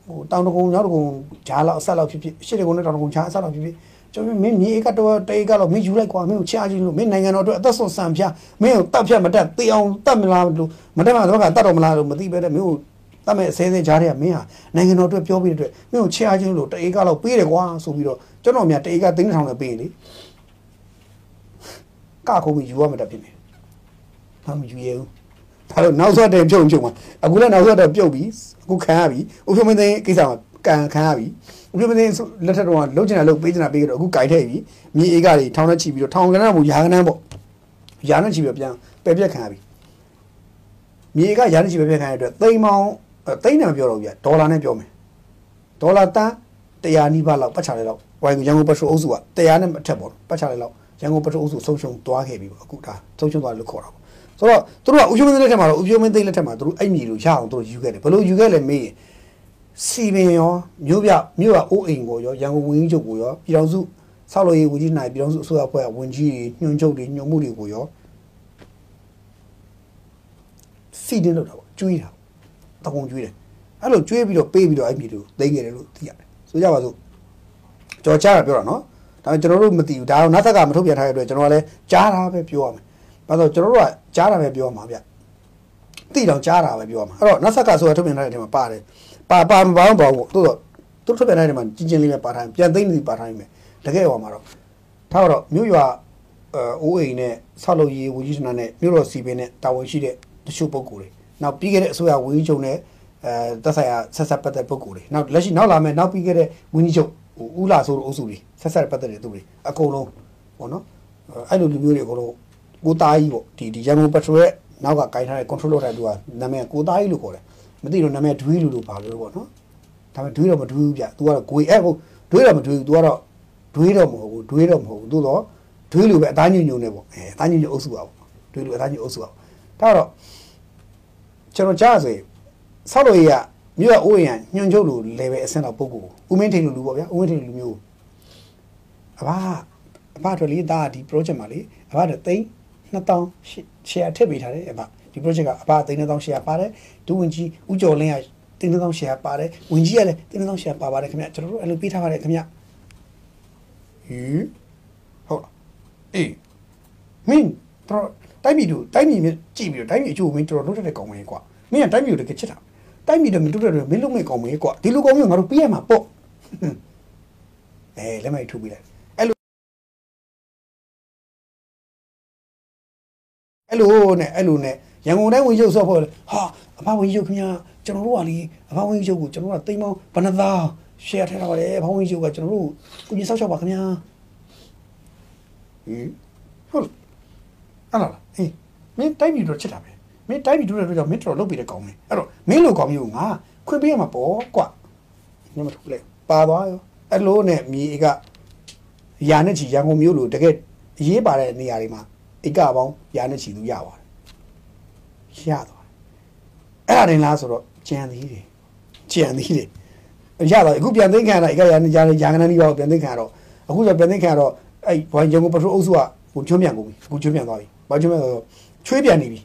ဟိုတောင်တကုံရောက်တကုံဂျားလောက်အဆက်လောက်ဖြစ်ဖြစ်ရှစ်တကုံနဲ့တောင်တကုံဂျားအဆက်လောက်ဖြစ်ဖြစ်ကျွန်တော်မင်းမြေဧကတော့တေးကတော့မင်းယူလိုက်ကွာမင်းကိုချအားချင်းလို့မင်းနိုင်ငံတော်အတွက်အသက်ဆုံးဆံဖျားမင်းကိုတတ်ဖြတ်မတတ်တေးအောင်တတ်မလားလို့မတတ်မှတော့ကတတ်တော်မလားလို့မသိပဲတဲ့မင်းကိုတတ်မဲ့အစဲစဲကြားတဲ့ကမင်းဟာနိုင်ငံတော်အတွက်ပြောပြီးတဲ့အတွက်မင်းကိုချအားချင်းလို့တေးကတော့ပေးတယ်ကွာဆိုပြီးတော့ကျွန်တော်များတေးကသိန်းထောင်နဲ့ပေးလေကခုံးပြီးယူရမှာတတ်ဖြစ်နေဘာမှယူရဘူး ဒါလို့နောက်ဆက်တဲ့ပြုံပြုံမှာအခုလည်းနောက်ဆက်တဲ့ပြုတ်ပြီးအခုခံရပြီဥပမာသိန်းကိစ္စမှာကန်ခံရပြီဥပမာသိန်းလက်ထက်တော့လုံးချင်တာလုံးပေးချင်တာပေးကြတော့အခုကြိုက်ထည့်ပြီမြေအေးကတွေထောင်းနဲ့ချီပြီးတော့ထောင်းကနန်းမို့ရာကနန်းပေါ့ရာနဲ့ချီပြီးတော့ပြန်ပယ်ပြက်ခံရပြီမြေအေးကရာနဲ့ချီပယ်ပြက်ခံရတဲ့အတွက်သိန်းပေါင်းသိန်းနဲ့မပြောတော့ဘူးပြဒေါ်လာနဲ့ပြောမယ်ဒေါ်လာတန်း100နီးပါးလောက်ပတ်ချလိုက်တော့ဝိုင်ရန်ကုန်ပထရိုအုပ်စုက100နဲ့အထက်ပေါ့ပတ်ချလိုက်တော့ရန်ကုန်ပထရိုအုပ်စုဆုံးရှုံးသွားခဲ့ပြီပေါ့အခုဒါဆုံးရှုံးသွားလို့ခေါ်တာပေါ့ ဆိုတော့သူတို့ကဥပ္ပမင်းသိလက်ထက်မှာတော့ဥပ္ပမင်းသိလက်ထက်မှာသူတို့အဲ့မြေလိုရအောင်သူတို့ယူခဲ့တယ်ဘယ်လိုယူခဲ့လဲမေးရင်စီပင်ရောမြို့ပြမြို့ကအိုးအိမ်ကိုရောရန်ကုန်ဝင်းကြီးချုပ်ကိုရောပြည်တော်စုဆောက်လို့ရေးဝန်ကြီးနိုင်ပြည်တော်စုအစိုးရအဖွဲ့ကဝန်ကြီးတွေညွှန်ချုပ်တွေညွှန်မှုတွေကိုရောစီတင်လို့တာပေါ့ကျွေးတာတကုံကျွေးတယ်အဲ့လိုကျွေးပြီးတော့ပေးပြီးတော့အဲ့မြေတွေကိုသိခဲ့တယ်လို့သိရတယ်ဆိုကြပါစို့ကြော်ချတာပြောတာနော်ဒါပေမဲ့ကျွန်တော်တို့မသိဘူးဒါတော့နောက်သက်ကမထုတ်ပြန်ထားတဲ့အတွက်ကျွန်တော်ကလည်းကြားတာပဲပြောရမယ် ဘာလို့ကျွန်တော်တို့ကကြားတာပဲပြောမှာဗျတိတော့ကြားတာပဲပြောမှာအဲ့တော့နောက်ဆက်ကဆိုရထုတ်ပြန်ထားတဲ့အထဲမှာပါတယ်ပါပါမပါဘူးပေါ့တိုးတော့သူတို့ထုတ်ပြန်ထားတဲ့ထဲမှာကြီးချင်းလေးပဲပါထားပြန်သိမ့်နေပါထားနေမယ်တကယ်ဟောမှာတော့ထားတော့မြို့ရွာအိုးအိမ်နဲ့ဆောက်လုပ်ရေးဝကြီးစနာနဲ့မြို့တော်စီပင်နဲ့တာဝန်ရှိတဲ့တချို့ပုဂ္ဂိုလ်တွေနောက်ပြီးခဲ့တဲ့အစိုးရဝကြီးချုပ်နဲ့အဲသက်ဆိုင်ရာဆက်ဆက်ပတ်သက်ပုဂ္ဂိုလ်တွေနောက်လက်ရှိနောက်လာမယ့်နောက်ပြီးခဲ့တဲ့ဝင်းကြီးချုပ်ဦးလာဆိုတဲ့အုပ်စုတွေဆက်ဆက်ပတ်သက်တဲ့သူတွေအကုန်လုံးပေါ့နော်အဲ့လိုလူမျိုးတွေအကုန်လုံး ကိုသားကြီးပေါ့ဒီဒီရန်ကုန်ပက်ထရိုရဲ့နောက်ကဂိုင်းထားတဲ့ control လုပ်တဲ့သူကနာမည်ကိုသားကြီးလို့ခေါ်တယ်မသိတော့နာမည်ဒွေးလူလို့ပါလို့ပေါ့နော်ဒါပေမဲ့ဒွေးတော့မဒွေးဘူးဗျ तू ကတော့ဂွေအဲ့ဟုတ်ဒွေးတော့မဒွေးဘူး तू ကတော့ဒွေးတော့မဟုတ်ဘူးဒွေးတော့မဟုတ်ဘူးသို့တော့ဒွေးလူပဲအသားညွညွနေပေါ့အဲအသားညွညွအုပ်စုပါပေါ့ဒွေးလူအသားညွအုပ်စုပါဒါတော့ကျွန်တော်ကြားဆိုရင်ဆောက်လို့ရမြို့ရအိုးရံညွန်ချုပ်လူလေပဲအဆင့်တော့ပုဂ္ဂိုလ်ဦးမင်းထိန်လူလူပေါ့ဗျာဦးမင်းထိန်လူမျိုးအဘအဘတို့လေးသားဒီ project မှာလေအဘတို့သိန်း 2000 share ထည့်ပေးထားတယ်အဘဒီ project ကအဘသိန်း2000 share ပါတယ်ဒူဝင်ကြီးဦးကျော်လင်းကသိန်း2000 share ပါတယ်ဝင်ကြီးကလည်းသိန်း2000 share ပါပါတယ်ခင်ဗျကျွန်တော်တို့အဲ့လိုပေးထားပါတယ်ခင်ဗျဟင်ဟုတ်လားအေးမင်းတော့တိုက်ပြည်တို့တိုက်ပြည်မြကြည့်ပြီးတော့တိုက်ပြည်အကျိုးမင်းတော်တော်လုပ်တဲ့ကောင်မင်းကွာမင်းကတိုက်ပြည်တို့တကယ်ချစ်တာတိုက်ပြည်တော့မတူတဲ့မင်းလုံးမိတ်ကောင်မင်းကွာဒီလိုကောင်မျိုးငါတို့ပြရမှာပေါ့အဲလက်မိုက်ထုတ်ပြီးလိုက် အဲ့လိုနဲ့အဲ့လိုနဲ့ရန်ကုန်တိုင်းဝင်ရုပ်ဆော့ဖို့ဟာအဖဝင်ရုပ်ခင်ဗျာကျွန်တော်တို့ကလေအဖဝင်ရုပ်ကိုကျွန်တော်တို့ကတိမ်မောင်းဘဏ္ဍသား share ထဲထားပါတယ်အဖဝင်ရုပ်ကကျွန်တော်တို့ကိုကြီးဆောက်ချောက်ပါခင်ဗျာဟင်ဟုတ်အဲ့လားအေးမင်းတိုက်ပြည်တော့ချစ်တာပဲမင်းတိုင်းပြည်တူတဲ့အတွက်ကြောင့်မင်းတော်လုပ်ပြီးတဲ့ကောင်းမယ်အဲ့တော့မင်းလိုကောင်းမျိုးငါခွင့်ပေးရမှာပေါ့ကွာညမထုတ်လိုက်ပါသွားရောအဲ့လိုနဲ့မြေကရာနဲ့ချီရန်ကုန်မြို့လိုတကယ်အရေးပါတဲ့နေရာတွေမှာ ဧကပေါင်းရာနဲ့ချီသူရပါတယ်ရသွားတယ်အဲ့ဒါတင်လားဆိုတော့ကြံသေးတယ်ကြံသေးတယ်ရတော့အခုပြန်သိမ်းခံရတာဧကရာရာရာခဏနီးပါးပြန်သိမ်းခံရတော့အခုကျပြန်သိမ်းခံရတော့အဲ့ဘိုင်းရန်ကုန်ပထရိုးအုပ်စုကဟိုချွန်းပြန်ကုန်ပြီအခုချွန်းပြန်သွားပြီဘာချွန်းပြန်ဆိုတော့ချွေးပြန်နေပြီ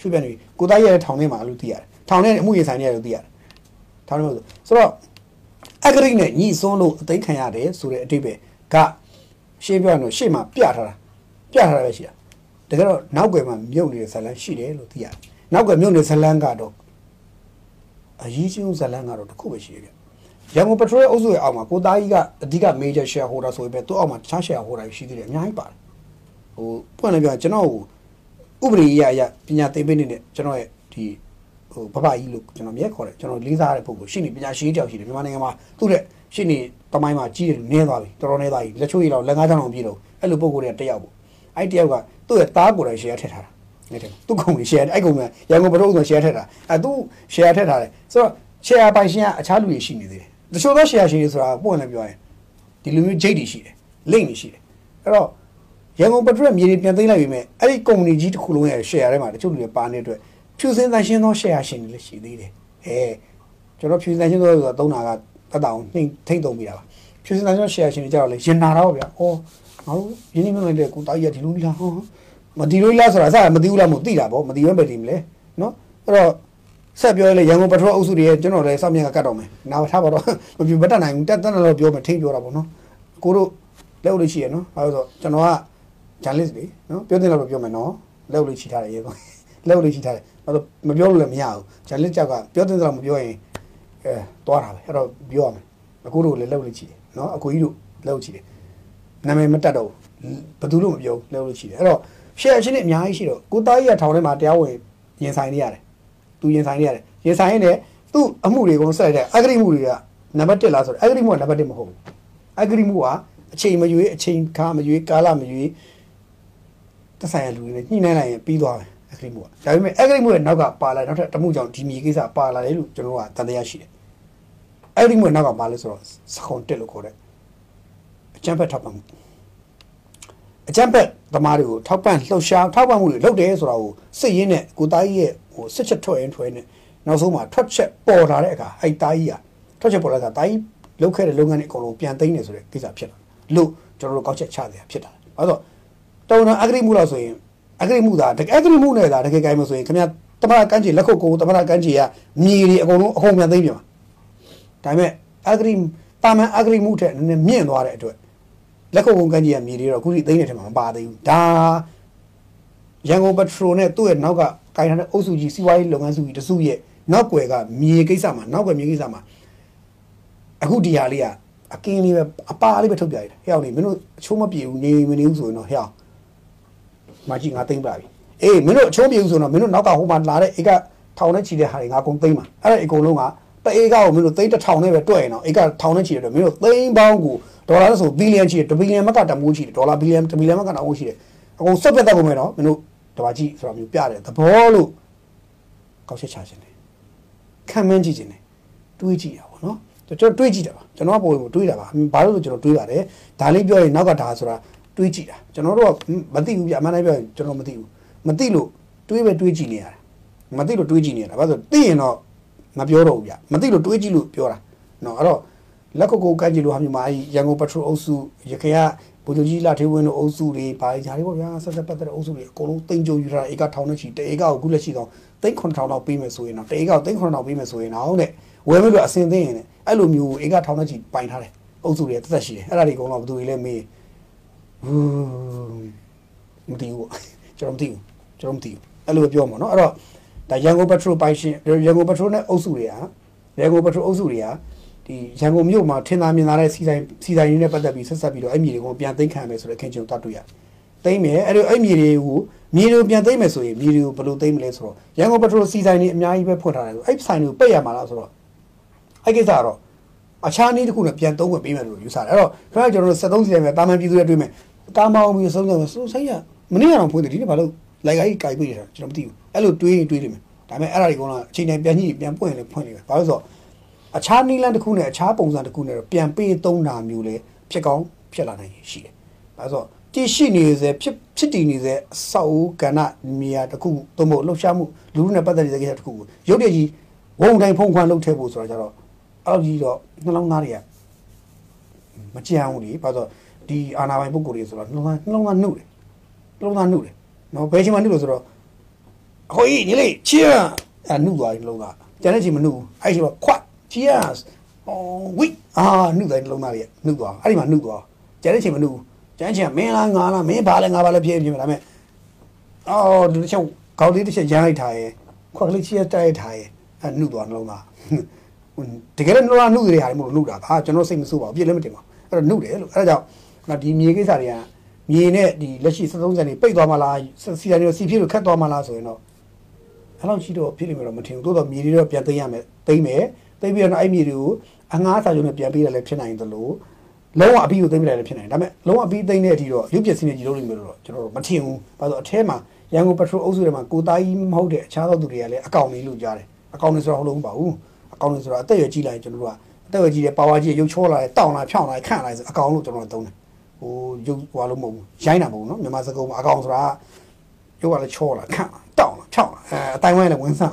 ချွေးပြန်နေပြီကိုသားရဲ့ထောင်ထဲမှာလို့သိရတယ်ထောင်ထဲအမှုရင်ဆိုင်နေရတယ်လို့သိရတယ်ထောင်ထဲမှာဆိုဆိုတော့အဂရိနဲ့ညီစွန်းလို့အသိမ်းခံရတယ်ဆိုတဲ့အတိတ်ပဲကရှင်းပြရတော့ရှေ့မှာပြထားတာပြထားတာပဲရှိတာ တကယ်တော့နောက်ွယ်မှာမြုပ်နေတဲ့ဇလန်းရှိတယ်လို့သိရတယ်နောက်ွယ်မြုပ်နေတဲ့ဇလန်းကတော့အရေးကြီးဆုံးဇလန်းကတော့တစ်ခုပဲရှိတယ်ဗျရန်ကုန်ပထရိုးအုပ်စုရဲ့အောက်မှာကိုသားကြီးကအဓိက major shareholder ဆိုပေမဲ့သူ့အောက်မှာတခြား shareholder ရှိသေးတယ်အများကြီးပါတယ်ဟိုပွင့်လည်းပြောရင်ကျွန်တော်ဥပဒေအရအရပညာသိပ္ပံနေတဲ့ကျွန်တော်ရဲ့ဒီဟိုဘဘကြီးလို့ကျွန်တော်မြဲခေါ်တယ်ကျွန်တော်လေးစားတဲ့ပုံကိုရှင်းနေပညာရှိတယောက်ရှိတယ်မြန်မာနိုင်ငံမှာသူ့တဲ့ရှင်းနေတမိုင်းမှာကြီးတယ်နည်းသွားပြီတော်တော်နည်းသွားပြီလက်ချိုးရည်တော့လက်ငါးချောင်းအောင်ပြည့်တော့အဲ့လိုပုံကိုတယောက်ပေါ့အဲ့တယောက်က သူ့ရဲ့သားကိုယ်တိုင် share ထည့်ထားတာနေတယ်သူ့ကုမ္ပဏီ share အဲ့ကုမ္ပဏီရန်ကုန်ပထုံးဆို share ထည့်တာအဲ့သူ share ထည့်ထားတယ်ဆိုတော့ share ပိုင်ရှင်ကအခြားလူတွေရှိနေသေးတယ်တချို့သော share ရှင်တွေဆိုတာပုံလည်းပြောရင်ဒီလိုမျိုး jade တွေရှိတယ် link တွေရှိတယ်အဲ့တော့ရန်ကုန်ပထရက်မြေတွေပြန်သိမ်းလိုက်ပြီမဲ့အဲ့ဒီကုမ္ပဏီကြီးတစ်ခုလုံးရဲ့ share ထဲမှာတချို့လူတွေပါနေတဲ့အတွက်ဖြူစင်သန့်ရှင်းသော share ရှင်တွေလည်းရှိသေးတယ်အဲကျွန်တော်ဖြူစင်သန့်ရှင်းသောဆိုတာသုံးတာကတတောင်နှိမ့်ထိမ့်သုံးမိတာပါဖြူစင်သန့်ရှင်း share ရှင်တွေကြတော့လေရင်နာတော့ဗျာအော် ငါတို့ရင်းနှီးမြှုပ်နှံတဲ့ကိုတာကြီးကဒီလိုလားဟောမဒီလိုလားဆိုတာစမသိဘူးလားမသိတာပေါ့မသိဘဲပဲဒီမလဲနော်အဲ့တော့ဆက်ပြောရလေရန်ကုန်ပထရိုးအုပ်စုတွေကျွန်တော်လည်းစောင့်မြင်ကကတ်တော့မယ်နားထားပါတော့မပြမတတ်နိုင်ဘူးတက်တက်တော့ပြောမယ်ထိပြောတာပေါ့နော်ကိုတို့လက်လို့ရှိရနော်အဲဆိုကျွန်တော်က journalist လေနော်ပြောတင်တော့ပြောမယ်နော်လက်လို့ချီထားတယ်ရေကောလက်လို့ချီထားတယ်အဲ့တော့မပြောလို့လည်းမရဘူး journalist ကြောက်ကပြောတင်တော့မပြောရင်အဲသွားတာပဲအဲ့တော့ပြောရမယ်အခုတို့လည်းလက်လို့ချီတယ်နော်အကိုကြီးတို့လက်လို့ချီတယ် နာမည်မတက်တော့ဘယ်သူလို့မပြောလက်လို့ချီတယ်အဲ့တော့ share ချင်းတွေအများကြီးရှိတော့ကိုသားကြီးကထောင်ထဲမှာတရားဝင်ရင်ဆိုင်နေရတယ်သူရင်ဆိုင်နေရတယ်ရင်ဆိုင်နေသူ့အမှုတွေကုန်ဆက်လိုက်တဲ့အဂရိမှုတွေကနံပါတ်1လားဆိုတော့အဂရိမှုကနံပါတ်1မဟုတ်ဘူးအဂရိမှုကအချိန်မရွေးအချိန်ခါမရွေးကာလမရွေးသက်ဆိုင်ရာလူတွေနဲ့ညှိနှိုင်းလိုက်ရင်ပြီးသွားတယ်အဂရိမှုကဒါပေမဲ့အဂရိမှုရဲ့နောက်ကပါလာနောက်ထပ်တမှုကြောင့်ဒီမြေကိစ္စပါလာတယ်လို့ကျွန်တော်ကတန်တရားရှိတယ်အဂရိမှုရဲ့နောက်ကပါလဲဆိုတော့စခွန်တက်လို့ခေါ်တယ် အချမ်းဖက်ထောက်ပံ့မှုအချမ်းဖက်သမားတွေကိုထောက်ပံ့လှုပ်ရှားထောက်ပံ့မှုတွေလုပ်တယ်ဆိုတာကိုစိတ်ရင်းနဲ့ကိုသားကြီးရဲ့ဟိုစစ်ချက်ထွက်ရင်ထွက်နေနောက်ဆုံးမှာထွက်ချက်ပေါ်လာတဲ့အခါအဲ့သားကြီးကထွက်ချက်ပေါ်လာတဲ့အခါသားကြီးလုပ်ခဲ့တဲ့လုပ်ငန်းတွေအကုန်လုံးပြန်သိမ်းနေဆိုတဲ့ကိစ္စဖြစ်လာလို့ကျွန်တော်တို့ကောက်ချက်ချတယ်ဖြစ်တာ။အဲတော့တော်တော်အဂရိမှုလို့ဆိုရင်အဂရိမှုသာတကယ်အဂရိမှုနဲ့သာတကယ်ကိုင်းမဆိုရင်ခင်ဗျာတမရကန်းကြီးလက်ခုပ်ကိုတမရကန်းကြီးကမြေတွေအကုန်လုံးအကုန်ပြန်သိမ်းပြန်ပါ။ဒါပေမဲ့အဂရိတာမန်အဂရိမှုထက်နည်းနည်းမြင့်သွားတဲ့အတွက် လက်ခုပ်ကုန်ကန်းကြီးကမြေတွေတော့အခုထိသိမ်းနေတယ်မှာမပါသေးဘူး။ဒါရန်ကုန်ပထရိုနဲ့သူ့ရဲ့နောက်ကကိုင်ထားတဲ့အုပ်စုကြီးစီးပွားရေးလုပ်ငန်းစုကြီးတစုရဲ့နောက်ွယ်ကမြေကိစ္စမှာနောက်ွယ်မြေကိစ္စမှာအခုဒီဟာလေးကအကင်းလေးပဲအပါလေးပဲထုတ်ပြရတယ်ဟဲ့အောင်နေမင်းတို့အချိုးမပြေဘူးနေမနေဘူးဆိုရင်တော့ဟဲ့အောင်မကြီးငါသိမ့်ပါပြီအေးမင်းတို့အချိုးပြေဘူးဆိုတော့မင်းတို့နောက်ကဟိုမှာလာတဲ့ဧကထောင်နဲ့ချီတဲ့ဟာတွေငါကုန်သိမ့်ပါအဲ့ဒါအကုန်လုံးကတဧကကိုမင်းတို့သိန်းတစ်ထောင်နဲ့ပဲတွက်ရင်တော့ဧကထောင်နဲ့ချီတယ်တော့မင်းတို့သိန်းပေါင်းကို ဒေါ်လာဆိုဘီလီယံချီတယ်တဘီလီယံမကတမိုးချီတယ်ဒေါ်လာဘီလီယံတဘီလီယံမကတမိုးချီတယ်အကုန်စက်ပြတ်တတ်ကုန်မယ်နော်မင်းတို့တဘာကြီးဆိုတာမျိုးပြတယ်သဘောလို့ကောက်ချက်ချခြင်းတယ်ခံမန်းကြည့်ခြင်းတယ်တွေးကြည့်ရပါတော့ကျွန်တော်တွေးကြည့်တာပါကျွန်တော်ကပုံပုံတွေးတာပါဘာလို့လဲကျွန်တော်တွေးပါတယ်ဒါလေးပြောရင်နောက်ကဒါဆိုတာတွေးကြည့်တာကျွန်တော်တို့ကမသိဘူးပြအမှန်တိုင်းပြောရင်ကျွန်တော်မသိဘူးမသိလို့တွေးပဲတွေးကြည့်နေရတယ်မသိလို့တွေးကြည့်နေရတာဘာလို့သိရင်တော့မပြောတော့ဘူးဗျမသိလို့တွေးကြည့်လို့ပြောတာနော်အဲ့တော့ လက်ကုတ်ကိုကန့်ကြည့်လို့ဟာမျိုးမှာအဲရန်ကုန်ပထရိုအုပ်စုရခိုင်ကဘုဒ္ဓကြီးလာထေဝင်းတို့အုပ်စုတွေပါကြတယ်ပေါ့ဗျာဆက်ဆက်ပတ်သက်တဲ့အုပ်စုတွေအကုန်လုံးတိမ်ကြုံယူထားတာဧကထောင်နဲ့ချီတဧကကိုခုလက်ရှိတော့သိန်း9000လောက်ပေးမယ်ဆိုရင်တော့တဧကကိုသိန်း9000ပေးမယ်ဆိုရင်တော့တဲ့ဝယ်မလို့အစင်သိရင်အဲ့လိုမျိုးဧကထောင်နဲ့ချီပိုင်ထားတယ်အုပ်စုတွေတက်သက်ရှိတယ်အဲ့ဒါတွေအကုန်လုံးဘယ်သူတွေလဲမေးဟူးမသိဘူးကျွန်တော်မသိဘူးကျွန်တော်မသိဘူးအဲ့လိုပြောမှာနော်အဲ့တော့ဒါရန်ကုန်ပက်ထရိုပိုင်ရှင်ရန်ကုန်ပက်ထရိုနဲ့အုပ်စုတွေကရန်ကုန်ပက်ထရိုအုပ်စုတွေက ဒီရန်ကုန်မြို့မှာထင်သာမြင်သာတဲ့စီဆိုင်စီဆိုင်တွေနဲ့ပတ်သက်ပြီးဆက်ဆက်ပြီးတော့အဲ့မြေတွေကိုပြန်သိမ်းခံမယ်ဆိုတဲ့ခင်ဗျုံတတ်တွေ့ရသိမ်းမယ်အဲ့လိုအဲ့မြေတွေကိုမြေတွေကိုပြန်သိမ်းမယ်ဆိုရင်မြေတွေကိုဘယ်လိုသိမ်းမလဲဆိုတော့ရန်ကုန်ပက်ထရိုစီဆိုင်တွေအများကြီးပဲဖွင့်ထားတယ်ဆိုအဲ့ဆိုင်တွေကိုပိတ်ရမှာလားဆိုတော့အဲ့ကိစ္စကတော့အခြားနည်းတစ်ခုနဲ့ပြန်သုံးခွင့်ပေးမယ်လို့ယူဆတယ်အဲ့တော့ခဏကျွန်တော်တို့73စီဆိုင်ပဲတာမန်ပြည်သူတွေတွေ့မယ်တာမောင်းပြီးဆုံးဆုံးဆိုဆိုင်ရမနေ့ကတော့ဖွင့်တယ်ဒီနေ့ဘာလို့လိုက်ကြီးကြိုက်ပြီးနေတာကျွန်တော်မသိဘူးအဲ့လိုတွေးရင်တွေးနေမယ်ဒါပေမဲ့အဲ့ဒါတွေကတော့အချိန်တိုင်းပြန်ညှိပြန်ပွင့်ရင်လည်းဖွင့်နေမယ်ဘာလို့ဆိုတော့ အခြားနီလန်တစ်ခုနဲ့အခြားပုံစံတစ်ခုနဲ့တော့ပြန်ပေးသုံးတာမျိုးလေဖြစ်ကောင်းဖြစ်လာနိုင်ရှိတယ်။ဒါဆိုတော့တည်ရှိနေစေဖြစ်ဖြစ်တည်နေစေအဆောက်အဦကဏ္ဍနေရာတစ်ခုသို့မဟုတ်လှုပ်ရှားမှုလူလူနဲ့ပတ်သက်နေတဲ့ကိစ္စတစ်ခုကိုရုပ်တရက်ကြီးဝုံတိုင်းဖုံခွမ်းလှုပ်ထည့်ဖို့ဆိုတာကြတော့အဲ့လိုကြီးတော့နှလုံးသားတွေကမကြမ်းဘူးလေဘာလို့ဒီအာနာပိုင်ပုဂ္ဂိုလ်တွေဆိုတော့နှလုံးသားနှလုံးသားနှုတ်တယ်နှလုံးသားနှုတ်တယ်နော်ဘယ်ချိန်မှနှုတ်လို့ဆိုတော့အခိုကြီးညီလေး cheer အဲ့နှုတ်သွားပြီနှလုံးသားကျန်တဲ့ချိန်မနှုတ်ဘူးအဲ့ချိန်မှာခွတ် cheers အော်ဝိအာနှုတ်တယ်နှလုံးသားတွေကနှုတ်သွားအဲ့ဒီမှာနှုတ်သွားကျန်တဲ့ချိန်မနှုတ်ဘူးကျန်တဲ့ချိန်ကမင်းလားငါလားမင်းဘာလဲငါဘာလဲဖြစ်ဖြစ်ဒါပေမဲ့အော်ဒီတစ်ချက်ကောက်လေးတစ်ချက်ရမ်းလိုက်ထားရဲ့ခွက်ကလေး cheer တိုက်ထားရဲ့အဲ့နှုတ်သွားနှလုံးသားတကယ်လည်းနှလုံးနှုတ်တွေဟာမလို့နှုတ်တာဒါကျွန်တော်စိတ်မဆိုးပါဘူးပြည့်လည်းမတင်ပါဘူးအဲ့တော့နှုတ်တယ်လို့အဲ့ဒါကြောင့်နော်ဒီမြေကိစ္စတွေကမြေနဲ့ဒီလက်ရှိသုံးစံတွေပိတ်သွားမှလားစီတာတွေစီဖြစ်လို့ခတ်သွားမှလားဆိုရင်တော့အဲ့လောက်ရှိတော့ဖြစ်နေမှာတော့မထင်ဘူးသို့တော့မြေတွေတော့ပြန်သိမ်းရမယ်သိမ်းမယ် သိပြီးတော့အဲ့မြေတွေကိုအငှားစာချုပ်နဲ့ပြန်ပေးတာလည်းဖြစ်နိုင်သလိုလုံးဝအပြီးကိုသိမ်းပြလိုက်လည်းဖြစ်နိုင်ဒါပေမဲ့လုံးဝအပြီးသိမ်းတဲ့အထိတော့ရုပ်ပြစင်းနဲ့ကြီးလုံးနေမျိုးတော့ကျွန်တော်တို့မထင်ဘူးဘာလို့အထဲမှာရန်ကုန်ပက်ထရိုအုပ်စုထဲမှာကိုသားကြီးမဟုတ်တဲ့အခြားသောသူတွေကလည်းအကောင်တွေလို့ကြားတယ်အကောင်တွေဆိုတော့ဟုတ်လုံးမပါဘူးအကောင်တွေဆိုတော့အသက်ရွယ်ကြီးလာရင်ကျွန်တော်တို့ကအသက်ရွယ်ကြီးတဲ့ပါဝါကြီးရုပ်ချောလာတယ်တောင်းလာဖြောင်းလာခန့်လာဆိုအကောင်လို့ကျွန်တော်တို့သုံးတယ်ဟိုရုပ်ဟွာလို့မဟုတ်ဘူးရိုင်းတာမဟုတ်ဘူးနော်မြန်မာစကားမှာအကောင်ဆိုတာရုပ်ကလည်းချောလာခန့်လာတောင်းလာဖြောင်းလာအဲအတိုင်းဝိုင်းလည်းဝင်းဆန်လာ